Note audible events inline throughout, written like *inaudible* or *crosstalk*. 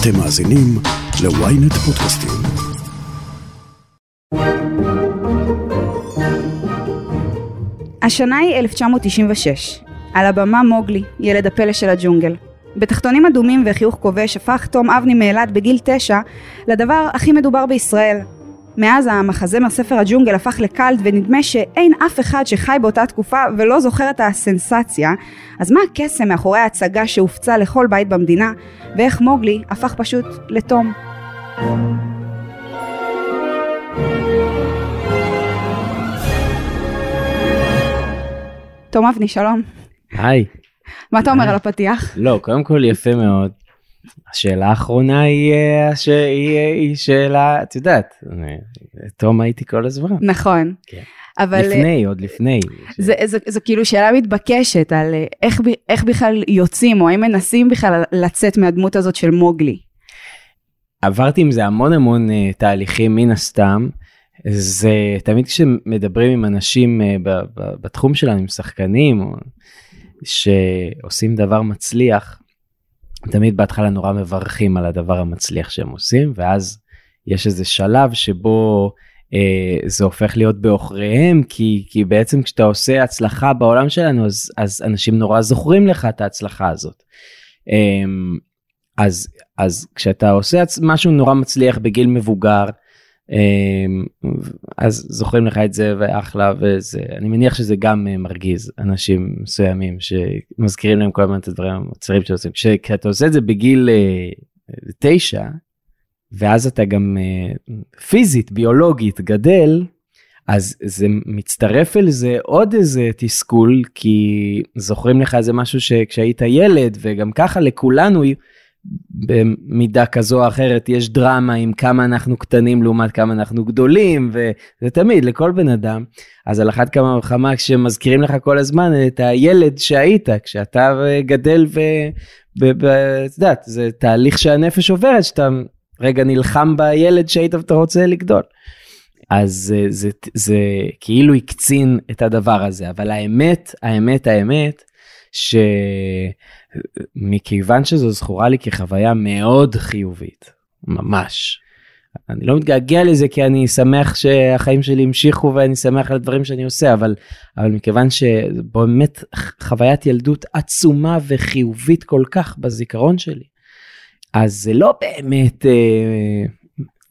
אתם מאזינים ל-ynet פודקאסטים. השנה היא 1996. על הבמה מוגלי, ילד הפלא של הג'ונגל. בתחתונים אדומים וחיוך כובש הפך תום אבני מאילת בגיל תשע לדבר הכי מדובר בישראל. מאז המחזמר ספר הג'ונגל הפך לקאלט ונדמה שאין אף אחד שחי באותה תקופה ולא זוכר את הסנסציה, אז מה הקסם מאחורי ההצגה שהופצה לכל בית במדינה, ואיך מוגלי הפך פשוט לתום. תום אבני, שלום. היי. מה אתה אומר על הפתיח? לא, קודם כל יפה מאוד. השאלה האחרונה היא, אה, ש... היא, היא שאלה, את יודעת, תום הייתי כל הזמן. נכון. כן. אבל לפני, עוד לפני. זה, זה, זה כאילו שאלה מתבקשת על אה, איך, איך בכלל יוצאים, או האם מנסים בכלל לצאת מהדמות הזאת של מוגלי. עברתי עם זה המון המון uh, תהליכים מן הסתם. זה תמיד כשמדברים עם אנשים uh, ב, ב, בתחום שלנו, עם שחקנים, או, שעושים דבר מצליח, תמיד בהתחלה נורא מברכים על הדבר המצליח שהם עושים, ואז יש איזה שלב שבו אה, זה הופך להיות בעוכריהם, כי, כי בעצם כשאתה עושה הצלחה בעולם שלנו, אז, אז אנשים נורא זוכרים לך את ההצלחה הזאת. אה, אז, אז כשאתה עושה משהו נורא מצליח בגיל מבוגר, אז זוכרים לך את זה ואחלה וזה. אני מניח שזה גם אה, מרגיז אנשים מסוימים שמזכירים להם כל הזמן את הדברים המוצרים שעושים. כשאתה עושה את זה בגיל אה, תשע ואז אתה גם פיזית ביולוגית גדל אז זה מצטרף אל זה עוד איזה תסכול כי זוכרים לך איזה משהו שכשהיית ילד וגם ככה לכולנו במידה כזו או אחרת יש דרמה עם כמה אנחנו קטנים לעומת כמה אנחנו גדולים וזה תמיד לכל בן אדם אז על אחת כמה וכמה כשמזכירים לך כל הזמן את הילד שהיית כשאתה גדל ואת יודעת זה תהליך שהנפש עוברת שאתה רגע נלחם בילד שהיית ואתה רוצה לגדול. אז זה, זה, זה כאילו הקצין את הדבר הזה אבל האמת האמת האמת ש... מכיוון שזו זכורה לי כחוויה מאוד חיובית, ממש. אני לא מתגעגע לזה כי אני שמח שהחיים שלי המשיכו ואני שמח על הדברים שאני עושה, אבל, אבל מכיוון שבאמת חוויית ילדות עצומה וחיובית כל כך בזיכרון שלי, אז זה לא באמת, אה,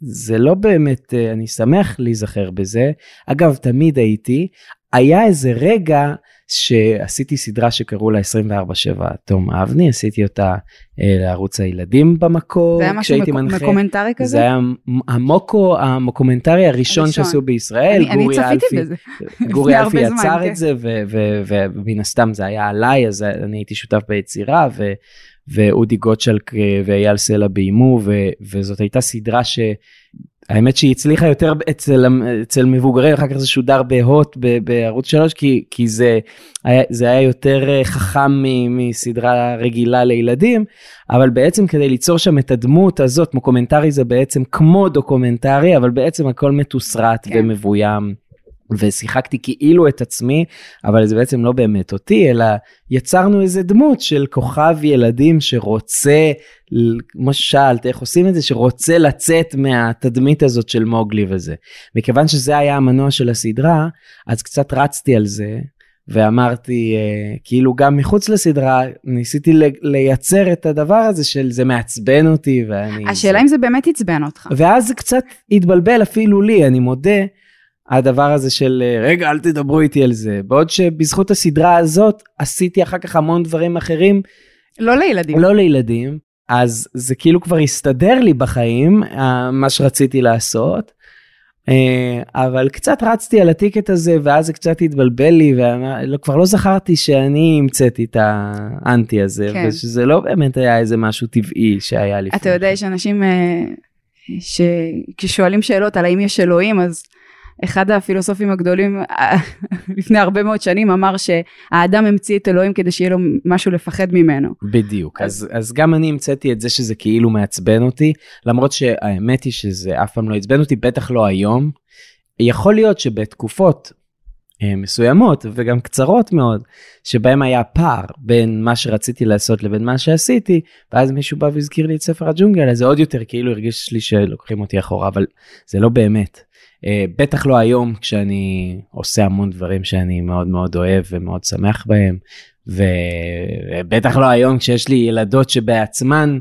זה לא באמת, אה, אני שמח להיזכר בזה. אגב, תמיד הייתי, היה איזה רגע שעשיתי סדרה שקראו לה 24/7 תום אבני, עשיתי אותה אה, לערוץ הילדים במקור. זה היה משהו מנחה. מקומנטרי כזה? זה היה המוקו, המוקומנטרי הראשון, הראשון. שעשו בישראל. אני, אני צפיתי אלפי, בזה. *laughs* גורי אלפי יצר זמן, את כן. זה, ומן הסתם זה היה עליי, אז אני הייתי שותף ביצירה, ו, ואודי גוטשלק אה, ואייל סלע ביימו, וזאת הייתה סדרה ש... האמת שהיא הצליחה יותר אצל, אצל מבוגרים, אחר כך זה שודר בהוט בערוץ 3, כי, כי זה, היה, זה היה יותר אה, חכם מסדרה רגילה לילדים, אבל בעצם כדי ליצור שם את הדמות הזאת, מוקומנטרי זה בעצם כמו דוקומנטרי, אבל בעצם הכל מתוסרט כן. ומבוים. ושיחקתי כאילו את עצמי, אבל זה בעצם לא באמת אותי, אלא יצרנו איזה דמות של כוכב ילדים שרוצה, כמו ששאלת, איך עושים את זה? שרוצה לצאת מהתדמית הזאת של מוגלי וזה. מכיוון שזה היה המנוע של הסדרה, אז קצת רצתי על זה, ואמרתי, אה, כאילו גם מחוץ לסדרה, ניסיתי לייצר את הדבר הזה של זה מעצבן אותי, ואני... השאלה זה... אם זה באמת עצבן אותך. ואז זה קצת התבלבל אפילו לי, אני מודה. הדבר הזה של רגע אל תדברו איתי על זה בעוד שבזכות הסדרה הזאת עשיתי אחר כך המון דברים אחרים. לא לילדים. לא לילדים אז זה כאילו כבר הסתדר לי בחיים מה שרציתי לעשות. אה, אבל קצת רצתי על הטיקט הזה ואז זה קצת התבלבל לי וכבר לא זכרתי שאני המצאתי את האנטי הזה כן. ושזה לא באמת היה איזה משהו טבעי שהיה לפני. אתה יודע יש אנשים אה, שכששואלים שאלות על האם יש אלוהים אז אחד הפילוסופים הגדולים *laughs* לפני הרבה מאוד שנים אמר שהאדם המציא את אלוהים כדי שיהיה לו משהו לפחד ממנו. בדיוק, אז, אז גם אני המצאתי את זה שזה כאילו מעצבן אותי, למרות שהאמת היא שזה אף פעם לא עצבן אותי, בטח לא היום. יכול להיות שבתקופות אה, מסוימות וגם קצרות מאוד, שבהם היה פער בין מה שרציתי לעשות לבין מה שעשיתי, ואז מישהו בא והזכיר לי את ספר הג'ונגל, אז זה עוד יותר כאילו הרגיש לי שלוקחים אותי אחורה, אבל זה לא באמת. אה, בטח לא היום כשאני עושה המון דברים שאני מאוד מאוד אוהב ומאוד שמח בהם, ובטח לא היום כשיש לי ילדות שבעצמן,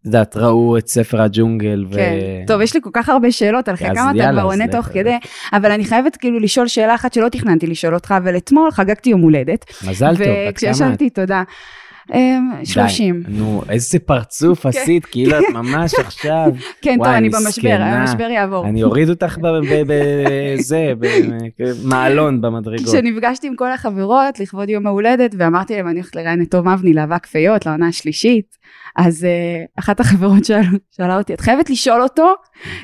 את יודעת, ראו את ספר הג'ונגל. ו... כן, טוב, יש לי כל כך הרבה שאלות על כמה אתה כבר עונה. תוך כדי, אבל אני חייבת כאילו לשאול שאלה אחת שלא תכננתי לשאול אותך, אבל אתמול חגגתי יום הולדת. מזל טוב, בת כמה? וכשישבתי, תודה. אמ, די, 30. נו, איזה פרצוף *laughs* עשית, כאילו את ממש *laughs* עכשיו. כן, טוב, אני במשבר. המשבר יעבור. אני אוריד אותך בזה, *laughs* במעלון במדרגות. כשנפגשתי עם כל החברות לכבוד יום ההולדת ואמרתי להם אני הולכת לראיין את תום אבני לאבק פיות לעונה השלישית אז uh, אחת החברות שאל, שאלה אותי את חייבת לשאול אותו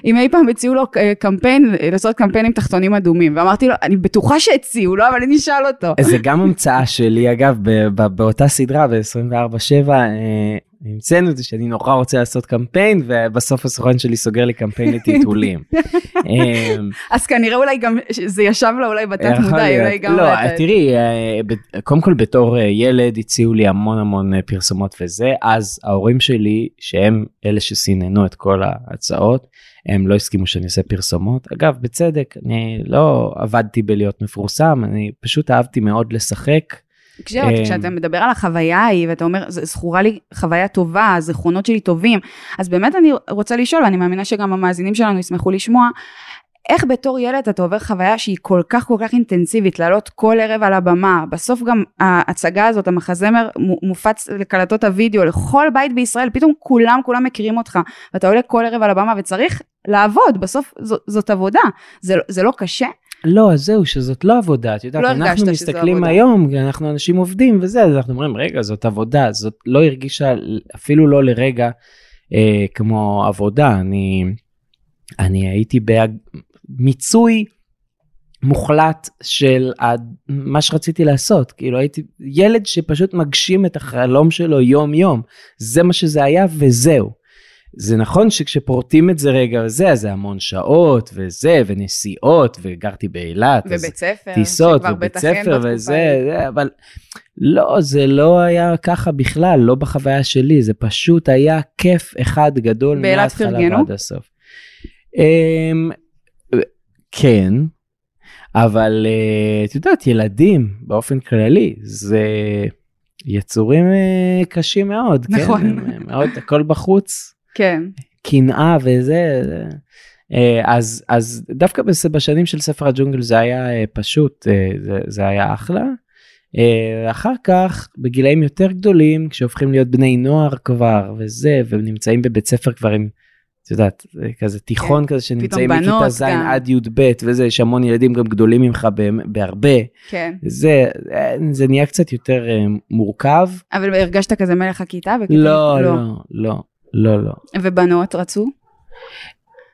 אם אי פעם הציעו לו uh, קמפיין לעשות קמפיין עם תחתונים אדומים ואמרתי לו אני בטוחה שהציעו לו אבל אני אשאל אותו. זה גם המצאה שלי אגב באותה סדרה ב-24/7 אה, המצאנו את זה שאני נורא רוצה לעשות קמפיין ובסוף הסוכן שלי סוגר לי קמפיין לטיטולים. *laughs* אה, אז כנראה אולי גם זה ישב לו אולי בתת מודע. אולי גם לא, תראי, אה, קודם כל בתור אה, ילד הציעו לי המון המון אה, פרסומות וזה, אז ההורים שלי, שהם אלה שסיננו את כל ההצעות, הם לא הסכימו שאני אעשה פרסומות. אגב, בצדק, אני לא עבדתי בלהיות מפורסם, אני פשוט אהבתי מאוד לשחק. אה, כשאתה מדבר על החוויה ההיא ואתה אומר "ז- זכורה לי חוויה טובה הזיכרונות שלי טובים אז באמת אני רוצה לשאול ואני מאמינה שגם המאזינים שלנו ישמחו לשמוע איך בתור ילד אתה עובר חוויה שהיא כל כך כל כך אינטנסיבית לעלות כל ערב על הבמה בסוף גם ההצגה הזאת המחזמר מו- מופץ לקלטות הוידאו לכל בית בישראל פתאום כולם כולם מכירים אותך ואתה עולה כל ערב על הבמה וצריך לעבוד בסוף זו, זאת עבודה. זה, זה לא קשה לא, אז זהו, שזאת לא עבודה, את יודעת, לא אנחנו מסתכלים. היום, אנחנו אנשים עובדים וזה, אז אנחנו אומרים, רגע, זאת עבודה, זאת לא הרגישה אפילו לא לרגע אה, כמו עבודה, אני, אני הייתי במיצוי מוחלט של ה- מה שרציתי לעשות, כאילו הייתי ילד שפשוט מגשים את החלום שלו יום יום, זה מה שזה היה וזהו. זה נכון שכשפורטים את זה רגע וזה, אז זה המון שעות וזה, ונסיעות, וגרתי באילת, ובית ספר טיסות ובית ספר וזה. זה, אבל לא, זה לא היה ככה בכלל, לא בחוויה שלי, זה פשוט היה כיף אחד גדול מההתחלה? ועד הסוף. אמ, כן, אבל אה, את יודעת, ילדים באופן כללי, זה יצורים אה, קשים מאוד, נכון. כן? הם, הם מאוד, הכל בחוץ. כן קנאה וזה. זה- אה, אז אז דווקא בשנים של ספר הג'ונגל זה היה אה, פשוט אה, זה, זה היה אחלה. אחר כך בגילאים יותר גדולים כשהופכים להיות בני נוער כבר וזה ונמצאים בבית ספר כבר עם. את יודעת זה כזה תיכון כזה שנמצאים כן. מכיתה ז'. עד י"ב וזה יש המון ילדים גם גדולים ממך בהרבה כן זה זה נהיה קצת יותר מורכב אבל הרגשת כזה מלך הכיתה? לא לא לא לא לא ובנות רצו?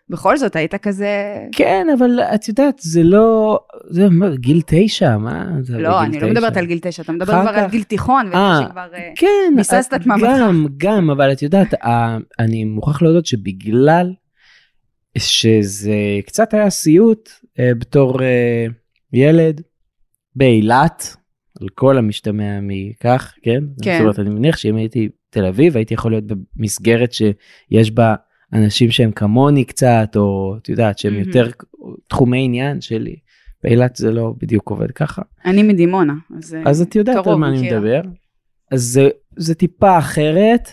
בכל זאת היית כזה... כן, אבל את יודעת, זה לא... זה מה, גיל תשע, מה? זה לא, אני לא תשע. מדברת על גיל תשע, אתה מדבר כבר על כך- גיל תיכון, אה, ואתה שכבר... אה, כן, ביססת את מבטך. גם, גם, אבל את יודעת, אני מוכרח להודות שבגלל שזה קצת היה סיוט אה, בתור ילד באילת, על כל המשתמע מכך, כן? כן. זאת אומרת, אני מניח שאם הייתי תל אביב, הייתי יכול להיות במסגרת שיש בה אנשים שהם כמוני קצת, או את יודעת, שהם מהמם. יותר תחומי עניין שלי. באילת זה לא בדיוק עובד ככה. אני מדימונה, אז... אה, אז את יודעת על מה אני. מדבר. אז זה, זה טיפה אחרת,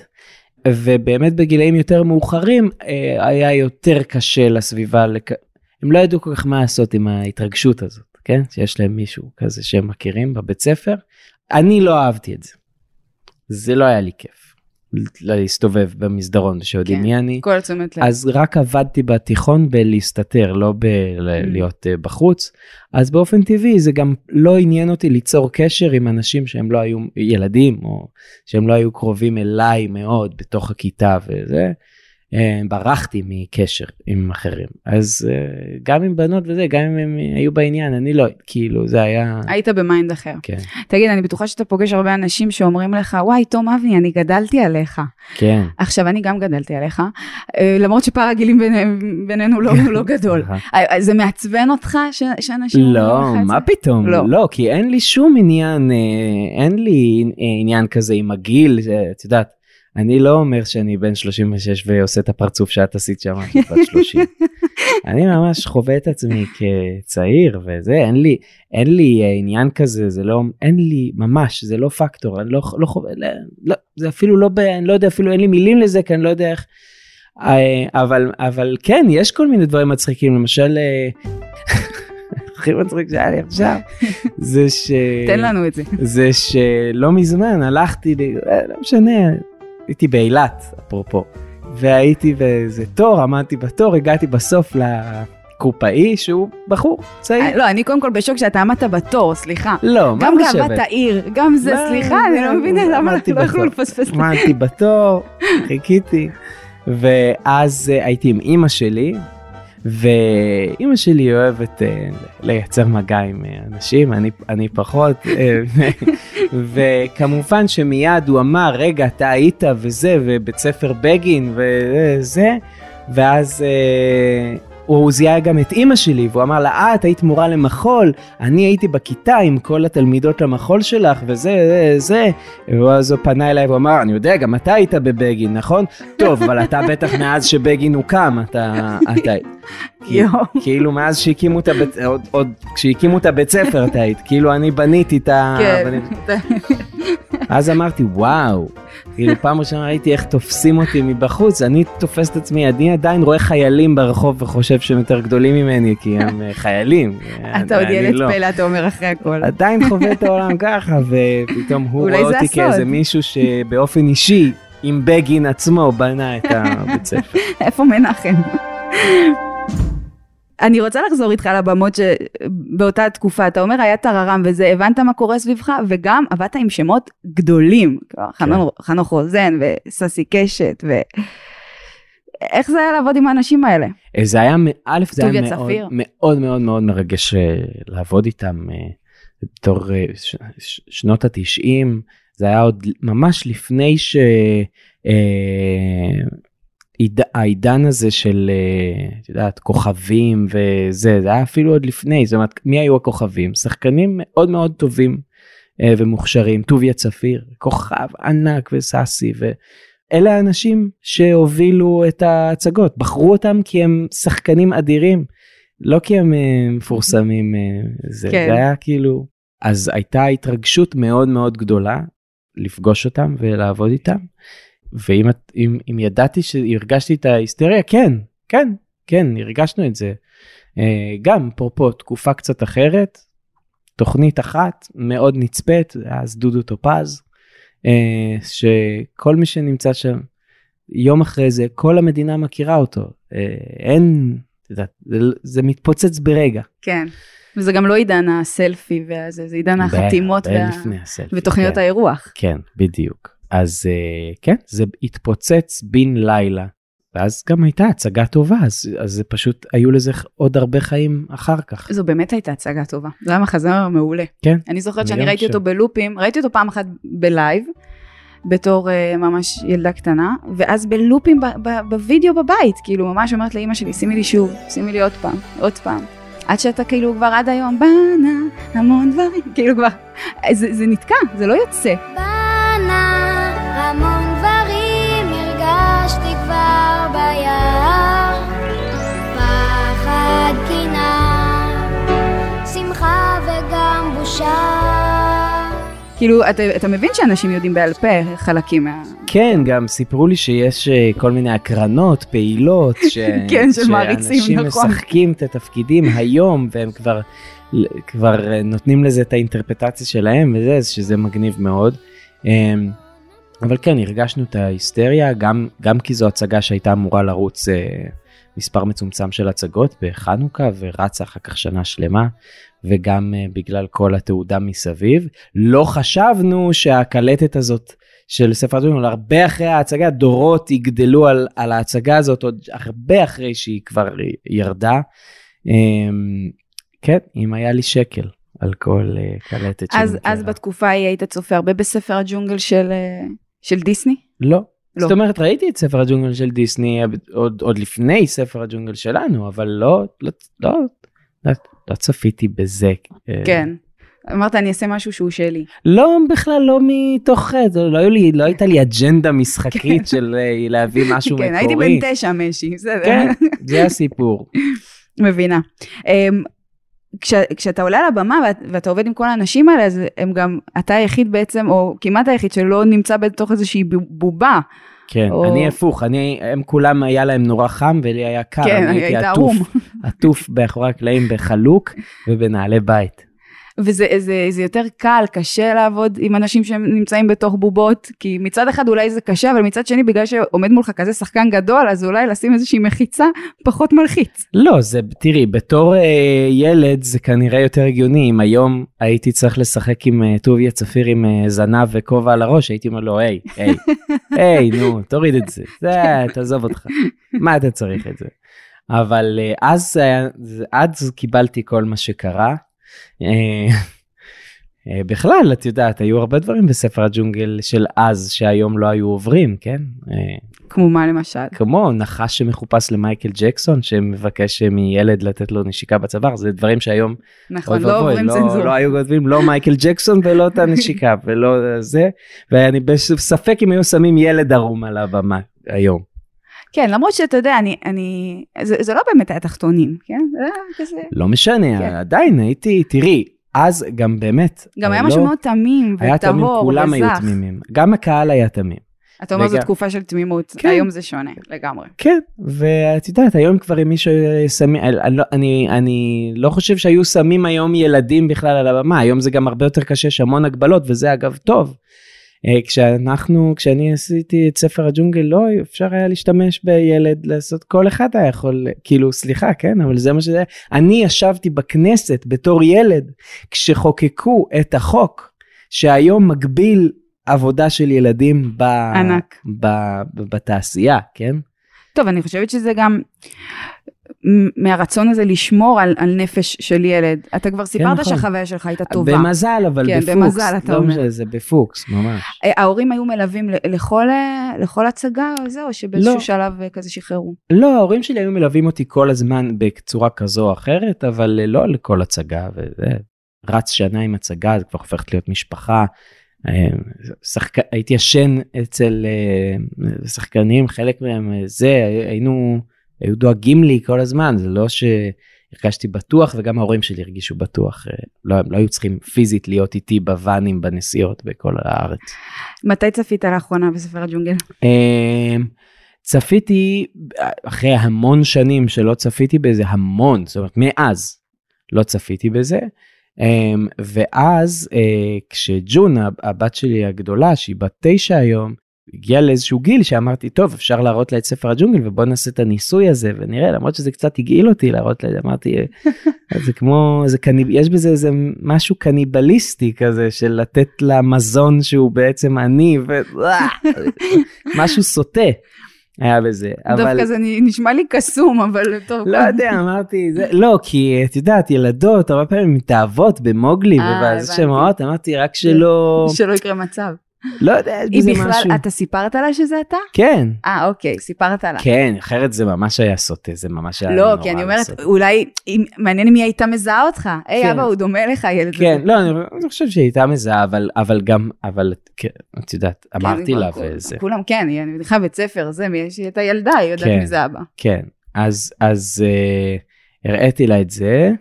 ובאמת בגילאים יותר מאוחרים אה, היה יותר קשה לסביבה, לק... הם לא ידעו כל כך מה לעשות עם ההתרגשות הזאת, כן? שיש להם מישהו כזה שהם מכירים בבית ספר. אני לא אהבתי את זה. זה לא היה לי כיף. להסתובב במסדרון שיודעים כן. מי אני. כל תשומת לב. אז רק עבדתי בתיכון בלהסתתר, לא בלהיות Mm. אה, בחוץ. אז באופן טבעי זה גם לא עניין אותי ליצור קשר עם אנשים שהם לא היו ילדים, או שהם לא היו קרובים אליי מאוד בתוך הכיתה וזה. אה, ברחתי מקשר עם אחרים אז אה, גם עם בנות וזה גם אם הם היו בעניין אני לא כאילו זה היה היית ב mind אחר. כן תגיד, אני בטוחה שאתה פוגש הרבה אנשים שאומרים לך, וואי, תום אבני, אני גדלתי עליך. כן. עכשיו, אני גם גדלתי עליך, אה, למרות שפער הגילים בינינו- בינינו לא, לא גדול. *laughs* זה מעצבן אותך ש- שאנשים לא, מה? פתאום? לא. לא. כי אין לי שום עניין, אין לי עניין כזה עם הגיל, את יודעת, אני לא אומר שאני בן 36 ועושה את הפרצוף שאת עשית שם, כשאת בת 30. אני ממש חווה את עצמי כצעיר וזה, אין לי, אין לי אה, עניין כזה, זה לא, אין לי, ממש, זה לא פקטור, אני לא, לא חווה, לא, לא, זה אפילו לא, ב, אני לא יודע, אפילו אין לי מילים לזה, כי אני לא יודע איך, אה, אבל, אבל כן, יש כל מיני דברים מצחיקים, למשל, אה, *laughs* הכי מצחיק שהיה לי עכשיו, זה ש... תן לנו את זה. זה שלא מזמן הלכתי, לא משנה, הייתי באילת, אפרופו, והייתי באיזה תור, עמדתי בתור, הגעתי בסוף לקופאי שהוא בחור צעיר. אה, לא, אני קודם כל בשוק שאתה עמדת בתור, סליחה. לא, מה גם לשבת? גאוות העיר, גם זה, סליחה, אני לא מבינה למה אנחנו לא בתור. לפספס. עמדתי בתור, חיכיתי, ואז אה, הייתי עם אימא שלי, ואימא שלי אוהבת אה, לייצר מגע עם אה, אנשים, אני, אני פחות, אה, *laughs* וכמובן שמיד הוא אמר, רגע, אתה היית וזה, ובית ספר בגין וזה, ואז הוא זיהה גם את אימא שלי, והוא אמר לה, אה, את היית מורה למחול, אני הייתי בכיתה עם כל התלמידות למחול שלך, וזה, זה, זה, ואז הוא פנה אליי ואמר, אני יודע, גם אתה היית בבגין, נכון? טוב, אבל אתה בטח מאז שבגין הוקם, אתה... אתה... כאילו מאז שהקימו את הבית, עוד, עוד כשהקימו את הבית ספר אתה היית, כאילו אני בניתי את ה... כן. *laughs* אז אמרתי, וואו, כאילו פעם ראשונה ראיתי איך תופסים אותי מבחוץ, אני תופס את עצמי, אני עדיין רואה חיילים ברחוב וחושב שהם יותר גדולים ממני, כי הם אה, חיילים. *laughs* אתה עוד אני ילד לא. פלא, אתה אומר אחרי הכל. עדיין חווה את העולם *laughs* ככה, ופתאום הוא רואה אותי. כאיזה מישהו שבאופן אישי, עם בגין עצמו, בנה את הבית ספר. *laughs* איפה מנחם? אני רוצה לחזור איתך לבמות שבאותה תקופה, אתה אומר היה טררם וזה, הבנת מה קורה סביבך, וגם עבדת עם שמות גדולים, כן. חנוך- רוזן וססי קשת, ו... איך זה היה לעבוד עם האנשים האלה? אה, זה היה, א', זה היה מאוד. מאוד מאוד מאוד מרגש אה, לעבוד איתם אה, בתור שנות התשעים, זה היה עוד ממש לפני ש... אה, עיד- העידן הזה של, אה, את יודעת, כוכבים וזה, זה היה אפילו עוד לפני, זאת אומרת, מי היו הכוכבים? שחקנים מאוד מאוד טובים אה, ומוכשרים, טוביה צפיר, כוכב ענק וסאסי, ואלה האנשים שהובילו את ההצגות, בחרו אותם כי הם שחקנים אדירים, לא כי הם אה, מפורסמים, זה, כן. זה היה כאילו, אז הייתה התרגשות מאוד מאוד גדולה לפגוש אותם ולעבוד איתם. ואם את, אם, אם ידעתי שהרגשתי את ההיסטריה, כן, כן, כן, הרגשנו את זה. אה, גם, אפרופו, תקופה קצת אחרת, תוכנית אחת מאוד נצפית, אז דודו טופז, אה, שכל מי שנמצא שם, יום אחרי זה, כל המדינה מכירה אותו. אה, אין, זה, זה מתפוצץ ברגע. כן. וזה גם לא עידן הסלפי והזה, זה עידן החתימות וה... לפני הסלפי, ותוכניות כן. האירוח. כן, בדיוק. אז אה, כן, זה התפוצץ בן לילה. ואז גם הייתה הצגה טובה, אז, אז זה פשוט, היו לזה עוד הרבה חיים אחר כך. זו באמת הייתה הצגה טובה, זה היה מחזמר מעולה. כן. אני זוכרת אני שאני ראיתי חושב. אותו בלופים, ראיתי אותו פעם אחת בלייב, בתור uh, ממש ילדה קטנה, ואז בלופים ב- ב- בווידאו בבית, כאילו ממש אומרת לאימא שלי, שימי לי שוב, שימי לי עוד פעם, עוד פעם. עד שאתה כאילו כבר עד היום, בנה המון דברים, *laughs* כאילו כבר, זה, זה נתקע, זה לא יוצא. בנה המון דברים הרגשתי כבר ביער פחד, קנאה, שמחה וגם בושה כאילו, אתה, אתה מבין שאנשים יודעים בעל פה חלקים מה... כן, גם סיפרו לי שיש אה, כל מיני הקרנות, פעילות, *laughs* ש... כן, של מעריצים, שאנשים נכון. משחקים את התפקידים היום, והם כבר, כבר אה, נותנים לזה את האינטרפטציה שלהם, וזה, שזה מגניב מאוד. אבל כן, הרגשנו את ההיסטריה, גם, גם כי זו הצגה שהייתה אמורה לרוץ אה, מספר מצומצם של הצגות בחנוכה, ורצה אחר כך שנה שלמה, וגם אה, בגלל כל התעודה מסביב. לא חשבנו שהקלטת הזאת של ספר הג'ונגל, הרבה אחרי ההצגה, דורות יגדלו על, על ההצגה הזאת עוד הרבה אחרי שהיא כבר ירדה. אמ, כן, אם היה לי שקל על כל אה, קלטת אז. אז בתקופה ההיא היית צופה הרבה בספר הג'ונגל של, אה, של דיסני? לא. לא. זאת אומרת, ראיתי את ספר הג'ונגל של דיסני עוד, עוד לפני ספר הג'ונגל שלנו, אבל לא, לא, לא, לא, לא צפיתי בזה. אה, כן. אמרת, אני אעשה משהו שהוא שלי. לא, בכלל לא מתוך, זה, לא, היו לי, לא הייתה לי אג'נדה משחקית של אה, להביא משהו כן, מקורי. הייתי בן תשע, משי, בסדר. כן, זה הסיפור. מבינה. כש, כשאתה עולה על הבמה ואת, ואתה עובד עם כל האנשים האלה, אז הם גם, אתה היחיד בעצם, או כמעט היחיד שלא נמצא בתוך איזושהי בובה. כן, או- אני הפוך, אני, הם כולם היה להם נורא חם ולי היה קר, כן, אני הייתי היית עטוף. עטוף מאחורי הקלעים בחלוק ובנעלי בית. וזה זה, זה יותר קל, קשה לעבוד עם אנשים שנמצאים בתוך בובות, כי מצד אחד אולי זה קשה, אבל מצד שני, בגלל שעומד מולך כזה שחקן גדול, אז אולי לשים איזושהי מחיצה פחות מלחיץ. לא, זה, תראי, בתור אה, ילד זה כנראה יותר הגיוני, אם היום הייתי צריך לשחק עם אה, טוביה צפיר עם אה, זנב וכובע על הראש, הייתי אומר לו, היי, היי, *laughs* היי, נו, תוריד את זה, זה, תעזוב אותך, מה אתה צריך את זה? אבל אה, אז, זה- אז קיבלתי כל מה שקרה. אה, אה, בכלל, את יודעת, היו הרבה דברים בספר הג'ונגל של אז שהיום לא היו עוברים, כן? אה, כמו מה למשל? כמו נחש שמחופש למייקל ג'קסון שמבקש מילד לתת לו נשיקה בצוואר זה דברים שהיום נכון, לא עוברים לא, צנזורה. לא היו כותבים לא מייקל ג'קסון ולא את הנשיקה *laughs* ולא זה ואני בספק אם היו שמים ילד ערום על הבמה היום. כן, למרות שאתה יודע, אני, אני, זה, זה לא באמת היה תחתונים, כן? זה היה כזה, לא משנה כן. עדיין הייתי תראי אז גם באמת גם היה לא- משהו מאוד תמים היה תמים וטהור כולם היו וזך. תמימים גם הקהל היה תמים. אתה אומר זו וגם- תקופה של תמימות, כן. היום זה שונה לגמרי. כן, ואת יודעת, היום כבר אם מישהו אני, לא- אני, אני לא חושב שהיו שמים היום ילדים בכלל על הבמה, היום זה גם הרבה יותר קשה, יש המון הגבלות, וזה אגב טוב. אה, כשאנחנו, כשאני עשיתי את ספר הג'ונגל, לא אפשר היה להשתמש בילד, לעשות, כל אחד היה יכול, כאילו, סליחה, כן, אבל זה מה שזה, אני ישבתי בכנסת בתור ילד, כשחוקקו את החוק, שהיום מגביל עבודה של ילדים ב, ענק. ב, ב, בתעשייה, כן? טוב, אני חושבת שזה גם מהרצון הזה לשמור על, על נפש של ילד. אתה כבר סיפרת נכון. שהחוויה שלך הייתה טובה. במזל, אבל כן, בפוקס. במזל, אתה לא אומר. משנה, זה בפוקס, ממש. אה, ההורים היו מלווים לכל, אה, לכל הצגה או זה, או שבאיזשהו לא. שלב אה, כזה שחררו? לא, ההורים שלי היו מלווים אותי כל הזמן בצורה כזו או אחרת, אבל לא לכל הצגה, וזה רץ שנה עם הצגה, זה כבר הופכת להיות משפחה. שחק... הייתי ישן אצל שחקנים, חלק מהם זה, היינו, היו דואגים לי כל הזמן, זה לא שהרגשתי בטוח, וגם ההורים שלי הרגישו בטוח. אה, לא, לא היו צריכים פיזית להיות איתי בוואנים, בנסיעות בכל הארץ. מתי צפית לאחרונה בספר הג'ונגל? אמ, צפיתי אחרי המון שנים שלא צפיתי בזה המון זאת אומרת מאז לא צפיתי בזה אמ, ואז אה, כשג'ון הב- הבת שלי הגדולה שהיא בת תשע היום הגיעה לאיזשהו גיל שאמרתי טוב אפשר להראות לה את ספר הג'ונגל ובוא נעשה את הניסוי הזה ונראה למרות שזה קצת הגעיל אותי להראות לה אמרתי "אה, זה כמו זה קניב יש בזה איזה משהו קניבליסטי כזה של לתת לה מזון שהוא בעצם עני ו... *laughs* משהו סוטה היה בזה אבל דווקא זה נשמע לי קסום, אבל טוב. לא יודע אמרתי זה לא כי את יודעת ילדות הרבה פעמים מתאהבות במוגלי אה, הבנתי. שמעות אמרתי רק שלא שלא יקרה מצב. לא יודע יש היא בזה בכלל, משהו אתה סיפרת לה שזה אתה? כן אה, אוקיי, סיפרת לה. כן אחרת זה ממש היה סוטה זה ממש היה לא, נורא כי אני אומרת, לעשות. אולי, אם- מעניין אם היא הייתה מזהה אותך. היי, כן. אבא, הוא דומה לך, הילד הזה. כן, לא, אני אני חושב שהיא הייתה מזהה, אבל, אבל גם, אבל, כן, את יודעת, כן, אמרתי לה כול- וזה, כולם, כן, היא- אני מניחה בית ספר, זה, מי- שהיא הייתה ילדה, היא יודעת כן. מי זה אבא. כן, אז, אז uh, הראיתי לה את זה,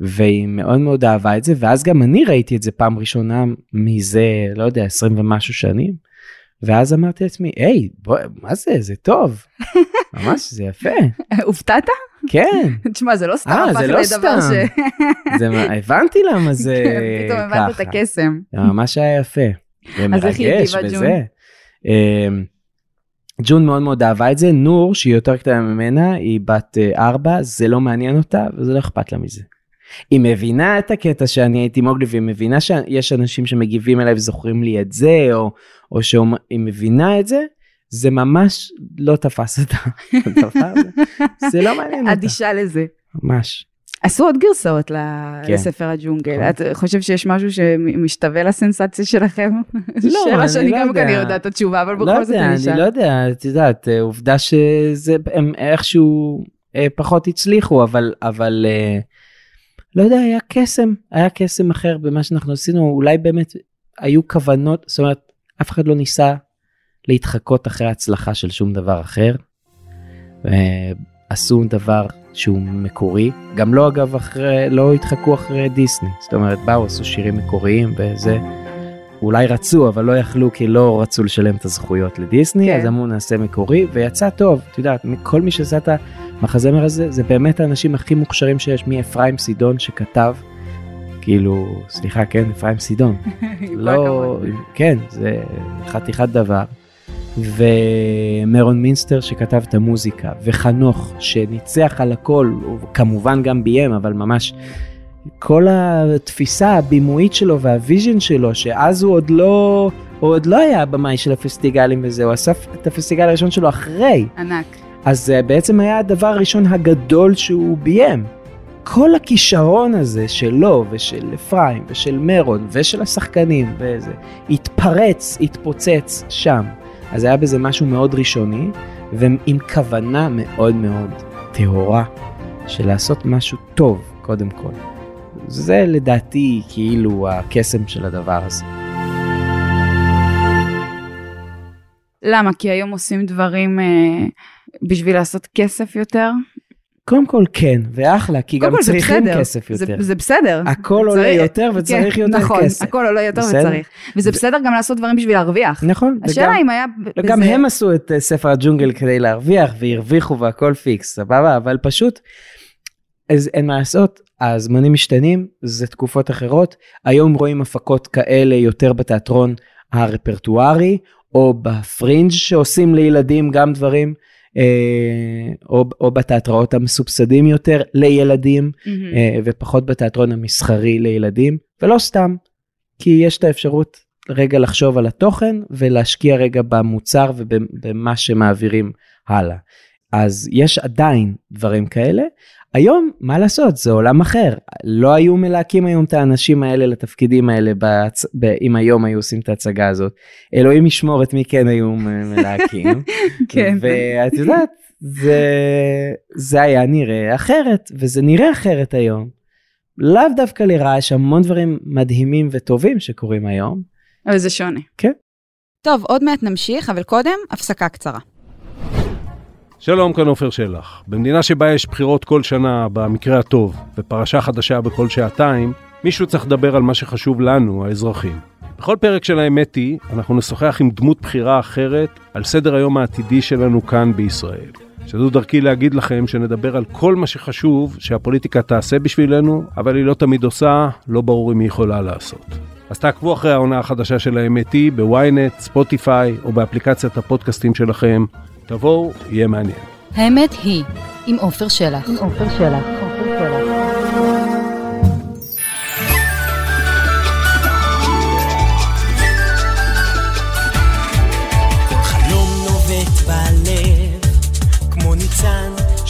והיא מאוד מאוד אהבה את זה, ואז גם אני ראיתי את זה פעם ראשונה מזה, לא יודע, 20 ומשהו שנים, ואז אמרתי לעצמי, היי, בוא, מה זה, זה טוב, *laughs* ממש, זה יפה, הופתעת? כן, *laughs* תשמע, זה לא סתם אה, הפך לא לדבר סתם. ש... *laughs* זה, מה- הבנתי למה זה כן, פתאום הבנת ככה. את הקסם. זה ממש היה יפה. ומרגש וזה. אמ, ג'ון מאוד מאוד אהבה את זה, נור שהיא יותר קטנה ממנה, היא בת אה, ארבע, זה לא מעניין אותה וזה לא אכפת לה מזה. היא מבינה את הקטע שאני הייתי מוגלי, והיא מבינה שיש אנשים שמגיבים אליי וזוכרים לי את זה, או, או שהיא מבינה את זה, זה ממש לא תפס אותה. *laughs* זה לא מעניין אותה. אדישה לזה. ממש. עשו עוד גרסאות כן. לספר הג'ונגל. נכון. את חושב שיש משהו שמשתווה לסנסציה שלכם? לא, *laughs* שאלה אני שאני לא גם יודע. כנראה יודעת את התשובה, אבל לא בכל זאת יודע, אני אשאל. לא יודע, את יודעת, עובדה שזה, הם איכשהו אה, פחות הצליחו, אבל, אבל אה, לא יודע, היה קסם, היה קסם אחר במה שאנחנו עשינו, אולי באמת היו כוונות, זאת אומרת, אף אחד לא ניסה להתחקות אחרי ההצלחה של שום דבר אחר. עשו דבר שהוא מקורי, גם לא אגב אחרי, לא התחקו אחרי דיסני, זאת אומרת באו עשו שירים מקוריים וזה, אולי רצו אבל לא יכלו כי לא רצו לשלם את הזכויות לדיסני, כן. אז אמרו נעשה מקורי ויצא טוב, את יודעת, כל מי שעשה את המחזמר הזה זה באמת האנשים הכי מוכשרים שיש, מאפרים סידון שכתב, כאילו, סליחה כן, אפרים סידון, *laughs* לא. כן, זה חתיכת דבר. ומרון מינסטר שכתב את המוזיקה, וחנוך שניצח על הכל, הוא כמובן גם ביים, אבל ממש כל התפיסה הבימויית שלו וה vision שלו, שאז הוא עוד לא, הוא עוד לא היה הבמאי של הפסטיגלים וזה, הוא אסף את הפסטיגל הראשון שלו אחרי. ענק. אז זה בעצם היה הדבר הראשון הגדול שהוא ביים. כל הכישרון הזה שלו ושל אפרים ושל מרון ושל השחקנים וזה, התפרץ, התפוצץ שם. אז היה בזה משהו מאוד ראשוני ועם כוונה מאוד מאוד טהורה של לעשות משהו טוב קודם כל. זה לדעתי כאילו הקסם של הדבר הזה. למה? כי היום עושים דברים אה, בשביל לעשות כסף יותר? קודם כל כן, ואחלה, כי גם כל זה צריכים בסדר. כסף זה- יותר. זה בסדר. הכל עולה צריך- יותר וצריך כן, יותר נכון, כסף. הכל עולה יותר בסדר. וצריך. וזה ו- בסדר גם לעשות דברים בשביל להרוויח. נכון, השאלה וגם- אם היה גם בזה- הם עשו את אה, ספר הג'ונגל כדי להרוויח והרוויחו והכל פיקס, סבבה? אבל פשוט, אז אין מה לעשות, הזמנים משתנים, זה תקופות אחרות. היום רואים הפקות כאלה יותר בתיאטרון הרפרטוארי, או בפרינג' שעושים לילדים גם דברים, אה, או, או בתיאטראות המסובסדים יותר לילדים. אה, ופחות בתיאטרון המסחרי לילדים, ולא סתם, כי יש את האפשרות רגע לחשוב על התוכן ולהשקיע רגע במוצר ובמה שמעבירים הלאה. אז יש עדיין דברים כאלה. היום, מה לעשות, זה עולם אחר. לא היו מלהקים היום את האנשים האלה לתפקידים האלה, בהצ... ב... אם היום היו עושים את ההצגה הזאת. אלוהים ישמור את מי כן היו מלהקים. *laughs* כן. ואת יודעת, זה, זה היה נראה אחרת, וזה נראה אחרת היום. לאו דווקא לרעה, יש המון דברים מדהימים וטובים שקורים היום. אבל זה שונה. כן. טוב, עוד מעט נמשיך, אבל קודם, הפסקה קצרה. שלום, כאן עופר שלח. במדינה שבה יש בחירות כל שנה, במקרה הטוב, ופרשה חדשה בכל שעתיים, מישהו צריך לדבר על מה שחשוב לנו, האזרחים. בכל פרק של האמת היא, אנחנו נשוחח עם דמות בחירה אחרת על סדר היום העתידי שלנו כאן בישראל. שזו דרכי להגיד לכם שנדבר על כל מה שחשוב שהפוליטיקה תעשה בשבילנו, אבל היא לא תמיד עושה, לא ברור אם היא יכולה לעשות. אז תעקבו אחרי העונה החדשה של האמת היא בוויינט, ספוטיפיי או באפליקציית הפודקאסטים שלכם. תבואו, יהיה מעניין. האמת היא, עם עופר שלח. עם עופר שלח.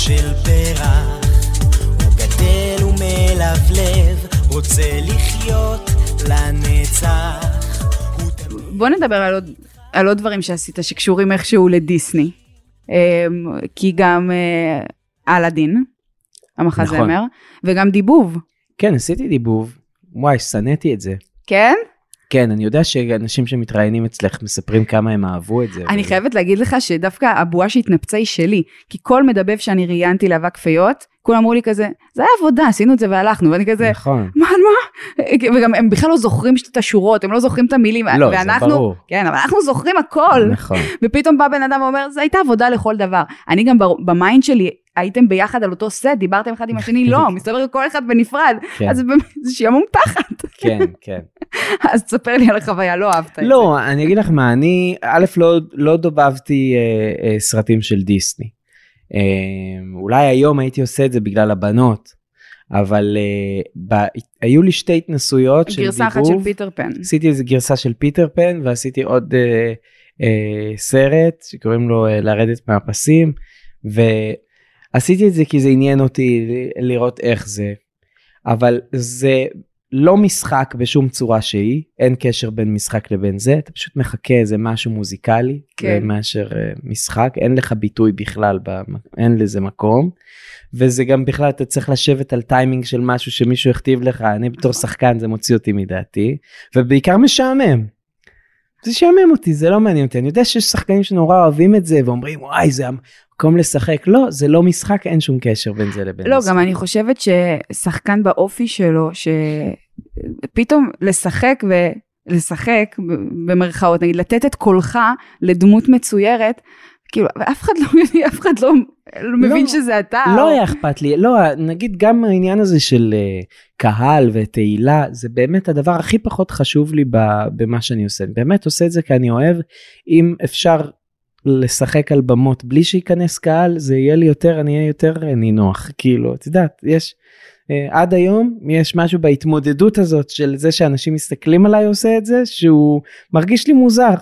של פרח. הוא גדל ומלבלב, רוצה לחיות לנצח. בוא נדבר על עוד, על עוד דברים שעשית שקשורים איכשהו לדיסני. אמ, כי גם אה, אלאדין, המחזמר, נכון. וגם דיבוב, כן, עשיתי דיבוב. וואי, שנאתי את זה. כן? כן, אני יודע שאנשים שמתראיינים אצלך מספרים כמה הם אהבו את זה. אני אבל- חייבת להגיד לך שדווקא הבועה שהתנפצה היא שלי, כי כל מדבב שאני ראיינתי לאבק פיות, כולם אמרו לי כזה, זה היה עבודה, עשינו את זה והלכנו, ואני כזה, נכון. מה, מה? וגם הם בכלל לא זוכרים את השורות, הם לא זוכרים את המילים, לא, זה ואנחנו, ברור. כן, אבל אנחנו זוכרים הכל. נכון. ופתאום בא בן אדם ואומר, זו הייתה עבודה לכל דבר. אני גם ב mind שלי, הייתם ביחד על אותו סט, דיברתם אחד עם השני, לא, *laughs* מסתבר שכל אחד בנפרד. כן. אז זה באמת, זה שעמום תחת. *laughs* כן, כן. *laughs* אז תספר לי על החוויה, לא אהבת את זה. לא, אני אגיד לך מה, אני, א', לא, לא דובבתי אה, אה, סרטים של דיסני. אה, אולי היום הייתי עושה את זה בגלל הבנות, אבל אה, ב, היו לי שתי התנסויות של גרסה אחת דיבוב. של פיטר פן. עשיתי איזה גרסה של פיטר פן ועשיתי עוד אה, אה, סרט שקוראים לו uh, לרדת מהפסים ועשיתי את זה כי זה עניין אותי לראות איך זה אבל זה לא משחק בשום צורה שהיא אין קשר בין משחק לבין זה אתה פשוט מחכה איזה משהו מוזיקלי כן. מאשר uh, משחק אין לך ביטוי בכלל במ- אין לזה מקום. וזה גם בכלל אתה צריך לשבת על טיימינג של משהו שמישהו הכתיב לך אני בתור שחקן זה מוציא אותי מדעתי ובעיקר משעמם. זה משעמם אותי זה לא מעניין אותי אני יודע שיש שחקנים שנורא אוהבים את זה ואומרים וואי זה המקום לשחק לא זה לא משחק אין שום קשר בין זה לבין לא, משחק. גם אני חושבת ששחקן באופי שלו, שפתאום לשחק ולשחק, במרכאות, נגיד, לתת את קולך לדמות מצוירת, כאילו, ואף אחד לא אף אחד לא, לא מבין שזה אתה. לא או- היה אכפת לי, לא, נגיד גם העניין הזה של אה, קהל ותהילה, זה באמת הדבר הכי פחות חשוב לי במה שאני עושה. אני באמת עושה את זה כי אני אוהב, אם אפשר לשחק על במות בלי שייכנס קהל, זה יהיה לי יותר, אני אהיה יותר אה, נינוח, כאילו, את יודעת, יש, עד היום יש משהו בהתמודדות הזאת של זה שאנשים מסתכלים עליי עושה את זה, שהוא מרגיש לי מוזר.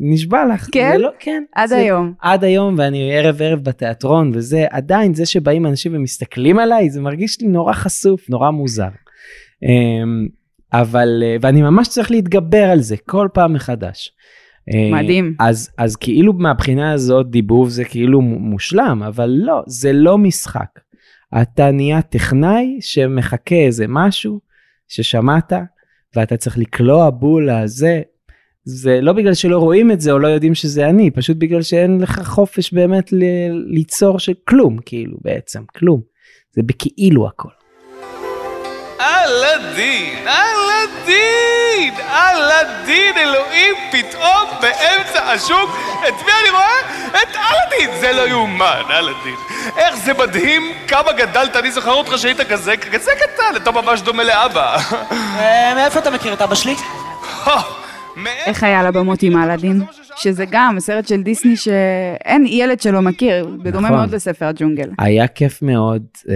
נשבע לך. כן? לא, כן. עד זה- היום. עד היום ואני ערב ערב בתיאטרון וזה עדיין זה שבאים אנשים ומסתכלים עליי זה מרגיש לי נורא חשוף נורא מוזר. אמ, אבל אה, ואני ממש צריך להתגבר על זה כל פעם מחדש. אה, מדהים. אז אז כאילו מהבחינה הזאת דיבוב זה כאילו מו- מושלם אבל לא זה לא משחק. אתה נהיה טכנאי שמחכה איזה משהו ששמעת ואתה צריך לקלוע בול הזה זה לא בגלל שלא רואים את זה או לא יודעים שזה אני, פשוט בגלל שאין לך חופש באמת ל- ליצור של כלום, כאילו בעצם, כלום. זה בכאילו הכל. אלאדין, אלאדין, אלאדין, אלוהים, פתאום באמצע השוק, את מי אני רואה? את אלאדין, זה לא יאומן, אלאדין. איך זה מדהים כמה גדלת, אני זוכר אותך שהיית כזה, כזה קטן, אתה ממש דומה לאבא. אה, מאיפה אתה מכיר את אבא שלי? מאיפה? איך היה על הבמות עם אלאדין? שזה גם סרט של דיסני שאין ילד שלא מכיר, בדומה נכון. מאוד לספר הג'ונגל. היה כיף מאוד, אה,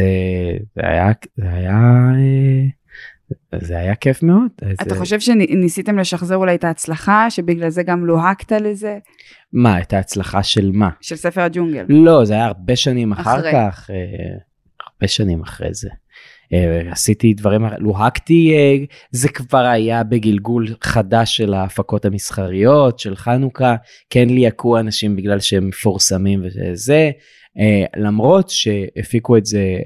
זה היה, זה היה, אה, זה היה כיף מאוד. אתה זה- חושב שניסיתם לשחזר אולי את ההצלחה, שבגלל זה גם לוהקת לזה, מה, את ההצלחה של מה? של ספר הג'ונגל? לא, זה היה הרבה שנים אחר אחרי. כך, אה, הרבה שנים אחרי זה. אה, עשיתי דברים, לוהקתי, אה, זה כבר היה בגלגול חדש של ההפקות המסחריות, של חנוכה, כן ליהקו אנשים בגלל שהם מפורסמים וזה, אה, למרות שהפיקו את זה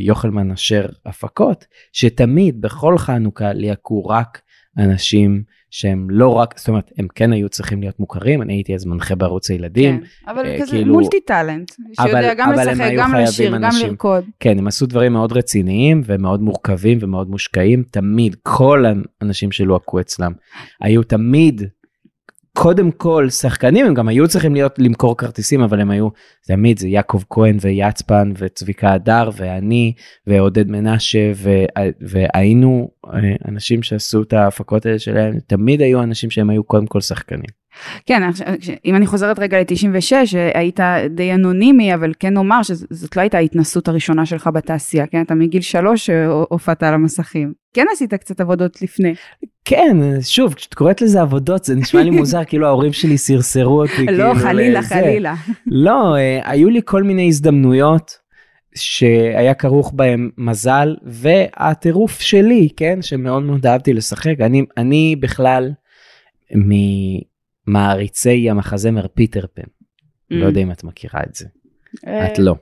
יוחלמן אשר הפקות, שתמיד בכל חנוכה ליהקו רק אנשים שהם לא רק, זאת אומרת, הם כן היו צריכים להיות מוכרים, אני הייתי אז מנחה בערוץ הילדים. כן, אבל אה, כזה כאילו- מולטי טאלנט, שיודע גם לשחק, גם לשיר, גם אנשים. לרקוד. כן, הם עשו דברים מאוד רציניים ומאוד מורכבים ומאוד מושקעים. תמיד, כל האנשים שלוהקו אצלם היו תמיד, קודם כל שחקנים, הם גם היו צריכים להיות למכור כרטיסים, אבל הם היו, תמיד זה יעקב כהן ויצפן וצביקה הדר ואני ועודד מנשה, ו- והיינו אה, אנשים שעשו את ההפקות האלה שלהם, תמיד היו אנשים שהם היו קודם כל שחקנים. כן, אם אני חוזרת רגע ל-96, היית די אנונימי, אבל כן נאמר שזאת לא הייתה ההתנסות הראשונה שלך בתעשייה, כן? אתה מגיל שלוש אה, הופעת על המסכים. כן עשית קצת עבודות לפני. כן, שוב, כשאת קוראת לזה עבודות, זה נשמע לי *laughs* מוזר, כאילו ההורים שלי סרסרו אותי. לא, כאילו, חלילה. חלילה. לא, אה, היו לי כל מיני הזדמנויות שהיה כרוך בהם מזל, והטירוף שלי, כן, שמאוד מאוד אהבתי לשחק. אני, אני בכלל ממעריצי המחזמר פיטר פן. לא יודע אם את מכירה את זה. Mm. אה, את לא.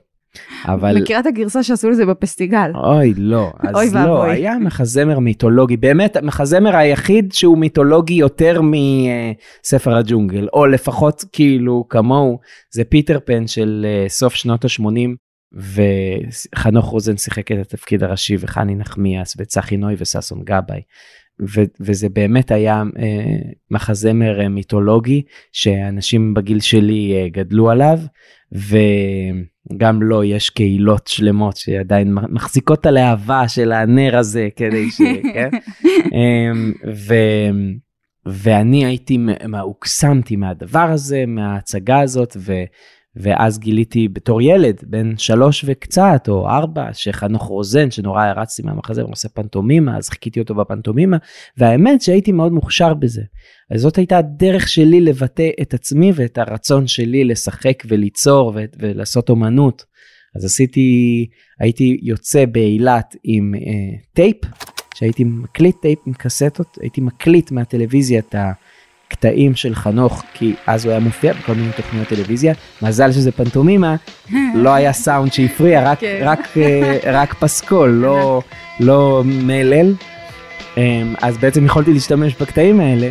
אבל... מכירה את הגרסה שעשו לזה בפסטיגל. אוי לא, *laughs* אוי אז לא, ואבוי. היה מחזמר מיתולוגי, באמת המחזמר היחיד שהוא מיתולוגי יותר מספר הג'ונגל, או לפחות כאילו כמוהו, זה פיטר פן של אה, סוף שנות ה-80, וחנוך רוזן שיחק את התפקיד הראשי, וחני נחמיאס, וצחי נוי וששון גבאי. ו- וזה באמת היה אה, מחזמר אה, מיתולוגי שאנשים בגיל שלי אה, גדלו עליו וגם לו יש קהילות שלמות שעדיין מחזיקות את הלהבה של הנר הזה כדי ש... *laughs* כן? אמ, ו... ואני הייתי, הוקסמתי מהדבר הזה, מההצגה הזאת, ו... ואז גיליתי בתור ילד, בן שלוש וקצת, או ארבע, שחנוך רוזן, שנורא הרצתי מהמחזה, עושה פנטומימה, אז חיכיתי אותו בפנטומימה, והאמת שהייתי מאוד מוכשר בזה. אז זאת הייתה הדרך שלי לבטא את עצמי ואת הרצון שלי לשחק וליצור ו- ולעשות אומנות. אז עשיתי, הייתי יוצא באילת עם אה, טייפ, שהייתי מקליט טייפ עם קסטות, הייתי מקליט מהטלוויזיה את הקטעים של חנוך, כי אז הוא היה מופיע בכל מיני תוכניות טלוויזיה. מזל שזה פנטומימה, לא היה סאונד שהפריע, רק, כן. רק, אה, רק פסקול, לא, *laughs* לא מלל. אמ, אז בעצם יכולתי להשתמש בקטעים האלה.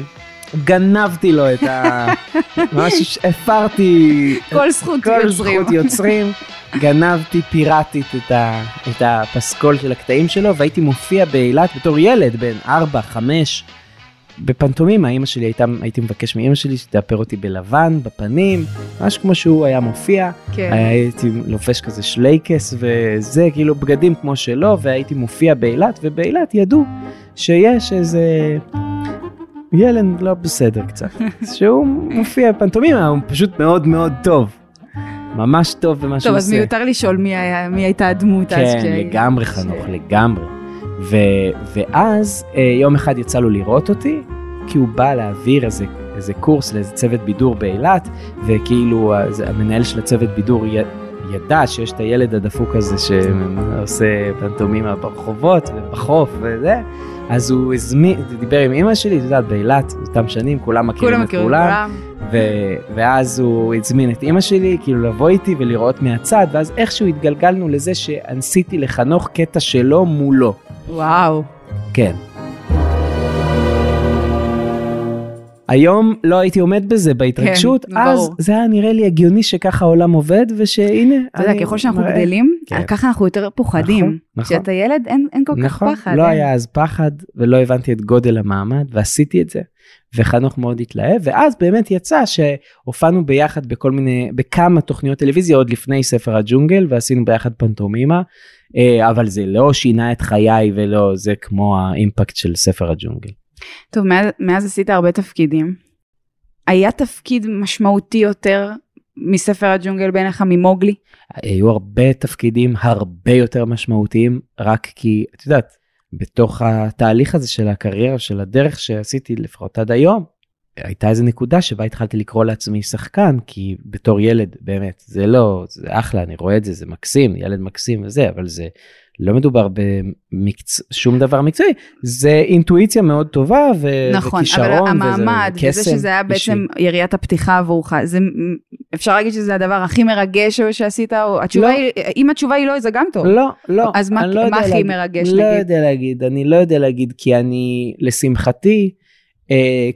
גנבתי לו את ה... *laughs* ממש הפרתי כל זכות כל יוצרים. זכות יוצרים. גנבתי פיראטית את, ה, את הפסקול של הקטעים שלו והייתי מופיע באילת בתור ילד בן 4-5 בפנטומימה אמא שלי הייתה הייתי מבקש מאמא שלי שתאפר אותי בלבן בפנים ממש כמו שהוא היה מופיע כן. הייתי לובש כזה שלייקס וזה כאילו בגדים כמו שלו והייתי מופיע באילת ובאילת ידעו שיש איזה ילד לא בסדר קצת *laughs* שהוא מופיע בפנטומימה הוא פשוט מאוד מאוד טוב. ממש טוב במה שהוא טוב, עושה. אז מיותר לשאול מי היה- מי הייתה הדמות אז. כן, לגמרי חנוך, לגמרי. ו, ואז אה, יום אחד יצא לו לראות אותי, כי הוא בא להעביר איזה, איזה קורס לאיזה צוות בידור באילת, וכאילו זה- המנהל של הצוות בידור י, ידע שיש את הילד הדפוק הזה שעושה פנטומימה ברחובות ובחוף וזה, אז הוא הזמין, דיבר עם אמא שלי, את יודעת, באילת, אותם שנים, כולם מכירים כולם את כולם. ו- ואז הוא הזמין את אימא שלי כאילו לבוא איתי ולראות מהצד ואז איכשהו התגלגלנו לזה שעשיתי לחנוך קטע שלו מולו. וואו. כן. היום לא הייתי עומד בזה בהתרגשות, כן, אז ברור. זה היה נראה לי הגיוני שככה העולם עובד ושהנה. אתה יודע, ככל שאנחנו מראה. גדלים, כן. ככה אנחנו יותר פוחדים. נכון, נכון. כשאתה ילד אין אין כל כך נכון, פחד. לא אין. היה אז פחד ולא הבנתי את גודל המעמד ועשיתי את זה. וחנוך מאוד התלהב ואז באמת יצא שהופענו ביחד בכל מיני בכמה תוכניות טלוויזיה עוד לפני ספר הג'ונגל ועשינו ביחד פנטומימה אבל זה לא שינה את חיי ולא זה כמו האימפקט של ספר הג'ונגל. טוב, מאז, מאז עשית הרבה תפקידים. היה תפקיד משמעותי יותר מספר הג'ונגל בעיניך ממוגלי? היו הרבה תפקידים הרבה יותר משמעותיים רק כי את יודעת בתוך התהליך הזה של הקריירה של הדרך שעשיתי לפחות עד היום הייתה איזה נקודה שבה התחלתי לקרוא לעצמי שחקן כי בתור ילד באמת זה לא זה אחלה אני רואה את זה זה מקסים ילד מקסים וזה אבל זה לא מדובר בשום דבר מקצועי זה אינטואיציה מאוד טובה ו- נכון, וכישרון אבל וזה המעמד, וזה קסם שזה היה אישי. בעצם יריית הפתיחה עבורך, זה, אפשר להגיד שזה הדבר הכי מרגש שעשית, או התשובה לא. היא, אם התשובה היא לא, זה גם טוב. לא, לא. אז מה- לא מה הכי להגיד. מרגש, לא נגיד? יודע להגיד, אני לא יודע להגיד, כי אני, לשמחתי,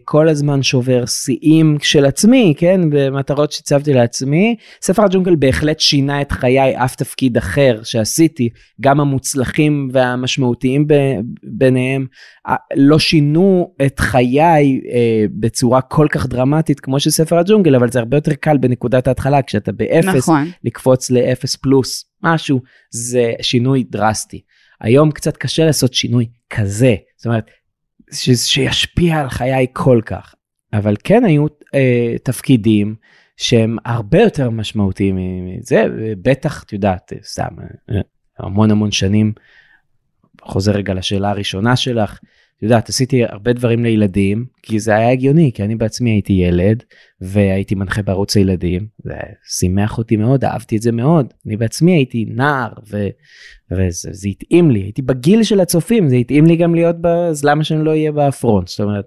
כל הזמן שובר שיאים של עצמי, כן? במטרות שהצבתי לעצמי. ספר הג'ונגל בהחלט שינה את חיי, אף תפקיד אחר שעשיתי, גם המוצלחים והמשמעותיים ב- ביניהם, אה, לא שינו את חיי אה, בצורה כל כך דרמטית כמו של ספר הג'ונגל, אבל זה הרבה יותר קל בנקודת ההתחלה, כשאתה באפס, נכון. לקפוץ לאפס פלוס משהו זה שינוי דרסטי. היום קצת קשה לעשות שינוי כזה זאת אומרת ש, שישפיע על חיי כל כך אבל כן היו אה, תפקידים שהם הרבה יותר משמעותיים מזה בטח את יודעת סתם אה, המון המון שנים חוזר רגע לשאלה הראשונה שלך. את יודעת, עשיתי הרבה דברים לילדים, כי זה היה הגיוני, כי אני בעצמי הייתי ילד, והייתי מנחה בערוץ הילדים, זה שימח אותי מאוד, אהבתי את זה מאוד. אני בעצמי הייתי נער, ו, וזה זה התאים לי, הייתי בגיל של הצופים, זה התאים לי גם להיות, ב, אז למה שאני לא אהיה בפרונט, זאת אומרת.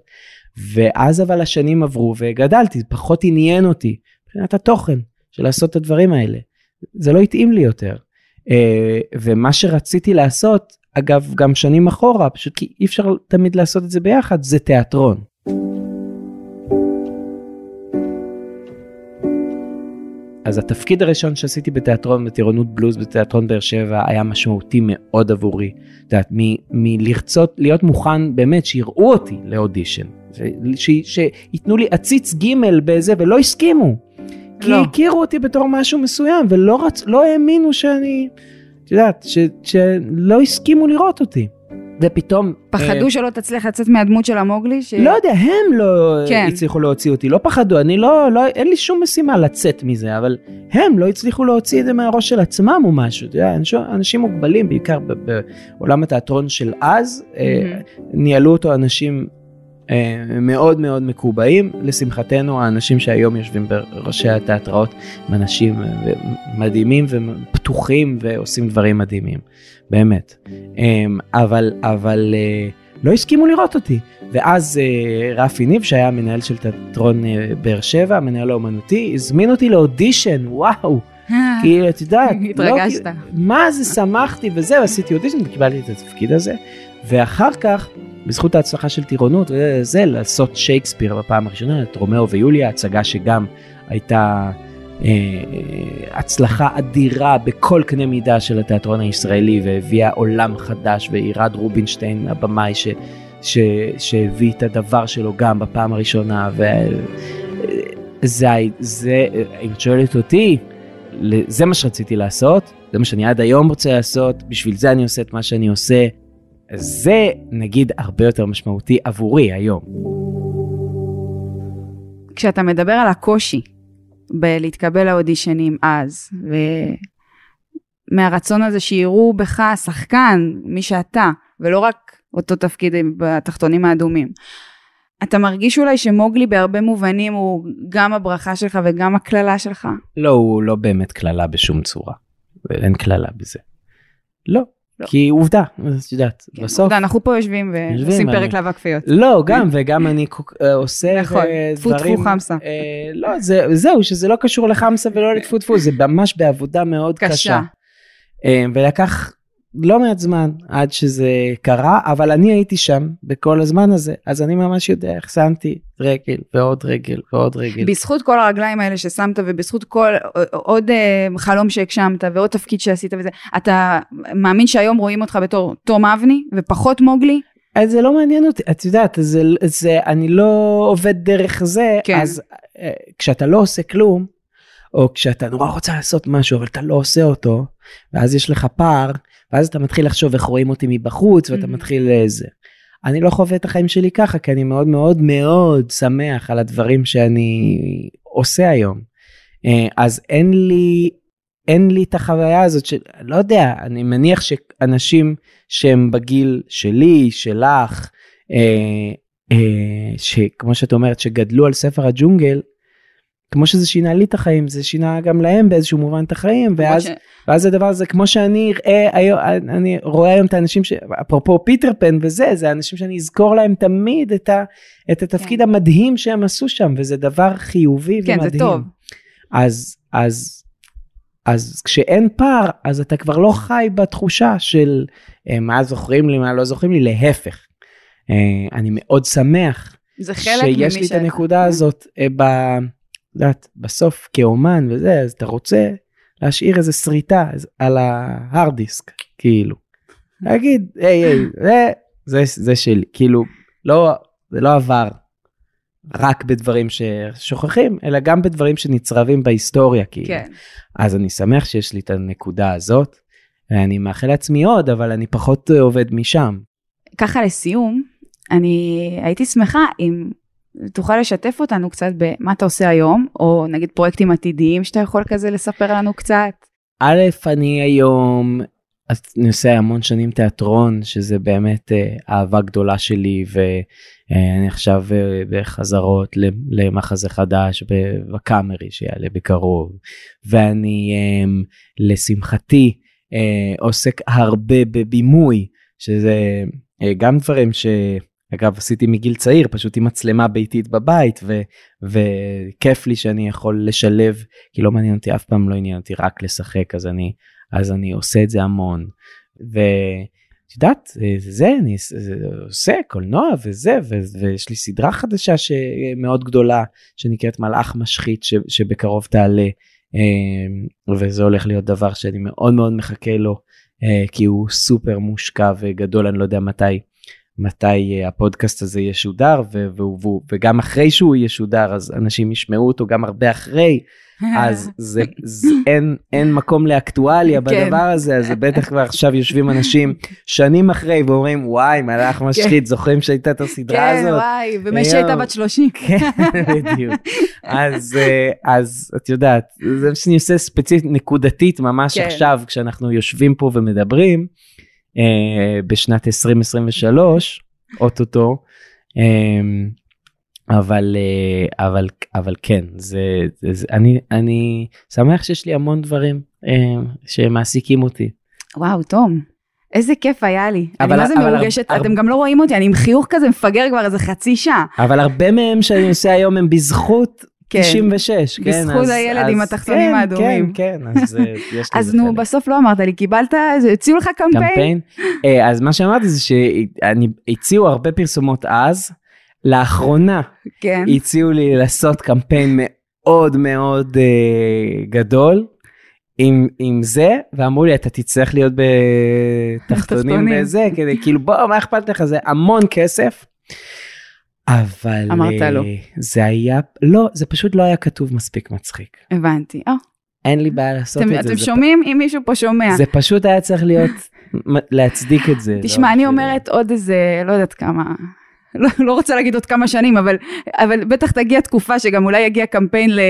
ואז אבל השנים עברו וגדלתי, פחות עניין אותי, מבחינת התוכן של לעשות את הדברים האלה. זה לא התאים לי יותר. אה, ומה שרציתי לעשות, אגב, גם שנים אחורה, פשוט כי אי אפשר תמיד לעשות את זה ביחד, זה תיאטרון. אז התפקיד הראשון שעשיתי בתיאטרון, בטירונות בלוז בתיאטרון באר שבע, היה משמעותי מאוד עבורי. את יודעת, מלרצות, להיות מוכן באמת שיראו אותי לאודישן. שייתנו לי עציץ ג' בזה, ולא הסכימו. כי לא. הכירו אותי בתור משהו מסוים, ולא רצ... לא האמינו שאני, את יודעת, ש... שלא הסכימו לראות אותי. ופתאום... פחדו אה, שלא תצליח לצאת מהדמות של המוגלי? ש... לא יודע, הם לא כן. הצליחו להוציא אותי, לא פחדו, אני לא, לא, אין לי שום משימה לצאת מזה, אבל הם לא הצליחו להוציא את זה מהראש של עצמם או משהו, אתה יודע, אנשים, אנשים מוגבלים, בעיקר בעולם התיאטרון של אז, אה, ניהלו אותו אנשים מאוד מאוד מקובעים, לשמחתנו האנשים שהיום יושבים בראשי התיאטראות הם אנשים אה, מדהימים ופתוחים ועושים דברים מדהימים, באמת. אה, אבל, אבל אה, לא הסכימו לראות אותי. ואז אה, רפי ניב שהיה המנהל של תיאטרון אה, באר שבע, המנהל האומנותי, הזמין אותי לאודישן, וואו. *laughs* כאילו, את יודעת, לא, התרגשת. כאילו, מה זה, שמחתי וזהו, עשיתי אודישן וקיבלתי את התפקיד הזה. ואחר כך, בזכות ההצלחה של טירונות וזה, לעשות שייקספיר בפעם הראשונה, את רומאו ויוליה, הצגה שגם הייתה אה, הצלחה אדירה בכל קנה מידה של התיאטרון הישראלי, והביאה עולם חדש, ועירד רובינשטיין, הבמאי ש, ש, שהביא את הדבר שלו גם בפעם הראשונה, וזה, זה, אם את שואלת אותי, זה מה שרציתי לעשות, זה מה שאני עד היום רוצה לעשות, בשביל זה אני עושה את מה שאני עושה. זה נגיד הרבה יותר משמעותי עבורי היום. כשאתה מדבר על הקושי בלהתקבל לאודישנים אז, ומהרצון הזה שיראו בך שחקן, מי שאתה, ולא רק אותו תפקיד בתחתונים האדומים. אתה מרגיש אולי שמוגלי בהרבה מובנים הוא גם הברכה שלך וגם הקללה שלך? לא, הוא לא באמת קללה בשום צורה. אין קללה בזה. לא. לא. כי עובדה, את יודעת, כן, בסוף... עובדה, אנחנו פה יושבים ועושים פרק לאבק כפיות. לא, גם, וגם אני אה, עושה נכון, אה, טפו טפו דברים... חמסה. אה, לא, זה- זהו, שזה לא קשור לחמסה ולא לטפו טפו, זה ממש בעבודה מאוד קשה. קשה. אה, ולקח לא מעט זמן עד שזה קרה, אבל אני הייתי שם בכל הזמן הזה, אז אני ממש יודע איך שמתי רגל ועוד רגל ועוד רגל. בזכות כל הרגליים האלה ששמת ובזכות כל עוד אה, חלום שהגשמת ועוד תפקיד שעשית וזה, אתה מאמין שהיום רואים אותך בתור תום אבני ופחות מוגלי? אז זה לא מעניין אותי, את יודעת, זה, זה, אני לא עובד דרך זה, כן. אז אה, כשאתה לא עושה כלום, או כשאתה נורא רוצה לעשות משהו, אבל אתה לא עושה אותו, ואז יש לך פער, ואז אתה מתחיל לחשוב איך רואים אותי מבחוץ, ואתה Mhm. מתחיל איזה. אני לא חווה את החיים שלי ככה, כי אני מאוד מאוד מאוד שמח על הדברים שאני עושה היום. אה, אז אין לי, אין לי את החוויה הזאת של, לא יודע, אני מניח שאנשים שהם בגיל שלי, שלך, אה, אה, שכמו שאת אומרת, שגדלו על ספר הג'ונגל, כמו שזה שינה לי את החיים, זה שינה גם להם באיזשהו מובן את החיים, ואז, ש- ואז הדבר הזה, כמו שאני אראה היום, אני רואה היום את האנשים, ש... אפרופו פיטר פן וזה, זה אנשים שאני אזכור להם תמיד את, ה... את התפקיד כן. המדהים שהם עשו שם, וזה דבר חיובי כן, ומדהים. זה טוב. אז, אז, אז כשאין פער, אז אתה כבר לא חי בתחושה של אה, מה זוכרים לי, מה לא זוכרים לי, להפך. אה, אני מאוד שמח שיש לי את. הנקודה הזאת אה, ב... יודעת, בסוף כאומן וזה, אז אתה רוצה להשאיר איזה שריטה על ההארד דיסק, כאילו. להגיד, היי, היי, זה, זה, זה שלי, כאילו, לא, זה לא עבר רק בדברים ששוכחים, אלא גם בדברים שנצרבים בהיסטוריה, כאילו. כן. אז אני שמח שיש לי את הנקודה הזאת, ואני מאחל לעצמי עוד, אבל אני פחות אה, עובד משם. ככה לסיום, אני הייתי שמחה אם תוכל לשתף אותנו קצת במה אתה עושה היום, או נגיד פרויקטים עתידיים שאתה יכול כזה לספר לנו קצת. א', אני היום, אני עושה המון שנים תיאטרון, שזה באמת אה, אהבה גדולה שלי, ואני עכשיו אה, בחזרות למחזה חדש בקאמרי שיעלה בקרוב, ואני אה, לשמחתי אה, עוסק הרבה בבימוי, שזה אה, גם דברים ש... אגב, עשיתי מגיל צעיר, פשוט עם מצלמה ביתית בבית, ו, וכיף לי שאני יכול לשלב, כי לא מעניין אותי, אף פעם לא עניין אותי רק לשחק, אז אני, אז אני עושה את זה המון. ואת יודעת, זה, אני זה, עושה קולנוע וזה, ו, ויש לי סדרה חדשה שמאוד גדולה, שנקראת מלאך משחית, ש, שבקרוב תעלה, אה, וזה הולך להיות דבר שאני מאוד מאוד מחכה לו, אה, כי הוא סופר מושקע וגדול, אני לא יודע מתי. מתי אה, הפודקאסט הזה ישודר, ו- והוא- והוא- וגם אחרי שהוא ישודר, אז אנשים ישמעו אותו גם הרבה אחרי, *laughs* אז זה, זה אין, אין מקום לאקטואליה כן. בדבר הזה, אז בטח כבר עכשיו יושבים אנשים שנים אחרי ואומרים, וואי, מלאך משחית, זוכרים שהייתה את הסדרה כן, הזאת? וואי, ומשי הייתה יואו. בת 30. *laughs* כן, בדיוק. אז, אה, אז את יודעת, זה מה שאני עושה ספציפית, נקודתית, ממש כן. עכשיו, כשאנחנו יושבים פה ומדברים, בשנת 2023, אוטוטו, אה, אבל, אה, אבל, אבל כן, זה, זה, אני, אני שמח שיש לי המון דברים אה, שמעסיקים אותי. וואו, תום. איזה כיף היה לי. אני אבל- מה זה מרוגשת, הר- אתם גם לא רואים אותי, אני עם חיוך כזה מפגר כבר איזה חצי שעה. אבל הרבה מהם שאני עושה היום הם בזכות כן. 96, כן? בזכות אז- הילד אז- עם התחתונים כן, האדומים. כן, כן, אז אה, יש *laughs* אז נו, חלק. בסוף לא אמרת לי, קיבלת, הציעו לך קמפיין? קמפיין. אה, אז מה שאמרתי זה שהציעו הרבה פרסומות אז, לאחרונה כן. הציעו לי לעשות קמפיין מאוד מאוד אה, גדול. עם, עם זה, ואמרו לי, אתה תצטרך להיות בתחתונים תחתונים. בזה, כדי, כאילו, בוא, מה אכפת לך? זה המון כסף. אבל... אמרת אה, לא. זה היה, לא, זה פשוט לא היה כתוב מספיק מצחיק. הבנתי. אה, אין לי בעיה לעשות אתם את זה. אתם זה שומעים אם מישהו פה שומע. זה פשוט היה צריך להיות, *laughs* להצדיק את זה. *laughs* תשמע, לא אני ש- אומרת עוד איזה, לא יודעת כמה, לא, לא רוצה להגיד עוד כמה שנים, אבל, אבל בטח תגיע תקופה שגם אולי יגיע קמפיין ל,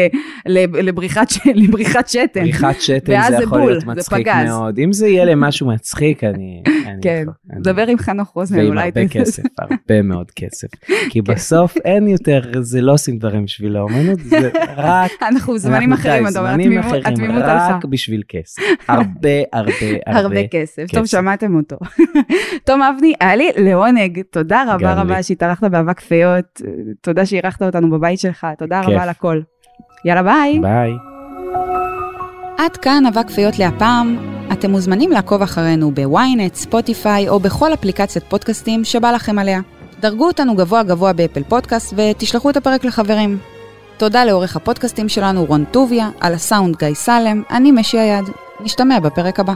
ל, לבריחת, לבריחת שתן. בריחת שתן זה זה יכול בול, להיות זה מצחיק פגז. מאוד. אם זה יהיה למשהו מצחיק, אני... אני *laughs* כן, אני- דבר עם חנוך רוזנר, ועם אולי הרבה תעשה- כסף, הרבה מאוד כסף. *laughs* כי כן. בסוף אין יותר, זה לא עושים דברים בשביל האומנות, זה *laughs* רק... אנחנו זמנים אחרים, אתה אומר, זמנים התמימות- אחרים, התמימות הלכה. רק בשביל כסף. הרבה, הרבה, הרבה. הרבה כסף. טוב. שמעתם אותו. תום אבני, היה לי לעונג, תודה רבה רבה. שהתארחת באבק פיות, תודה שאירחת אותנו בבית שלך, תודה כיף. רבה על הכל. יאללה ביי. ביי. עד כאן אבק פיות לפעם. אתם מוזמנים לעקוב אחרינו ב ynet, ספוטיפיי או בכל אפליקציית פודקאסטים שבא לכם עליה. דרגו אותנו גבוה גבוה באפל פודקאסט ותשלחו את הפרק לחברים. תודה לעורך הפודקאסטים שלנו רון טוביה, על הסאונד גיא סלם, אני משי היד. נשתמע בפרק הבא.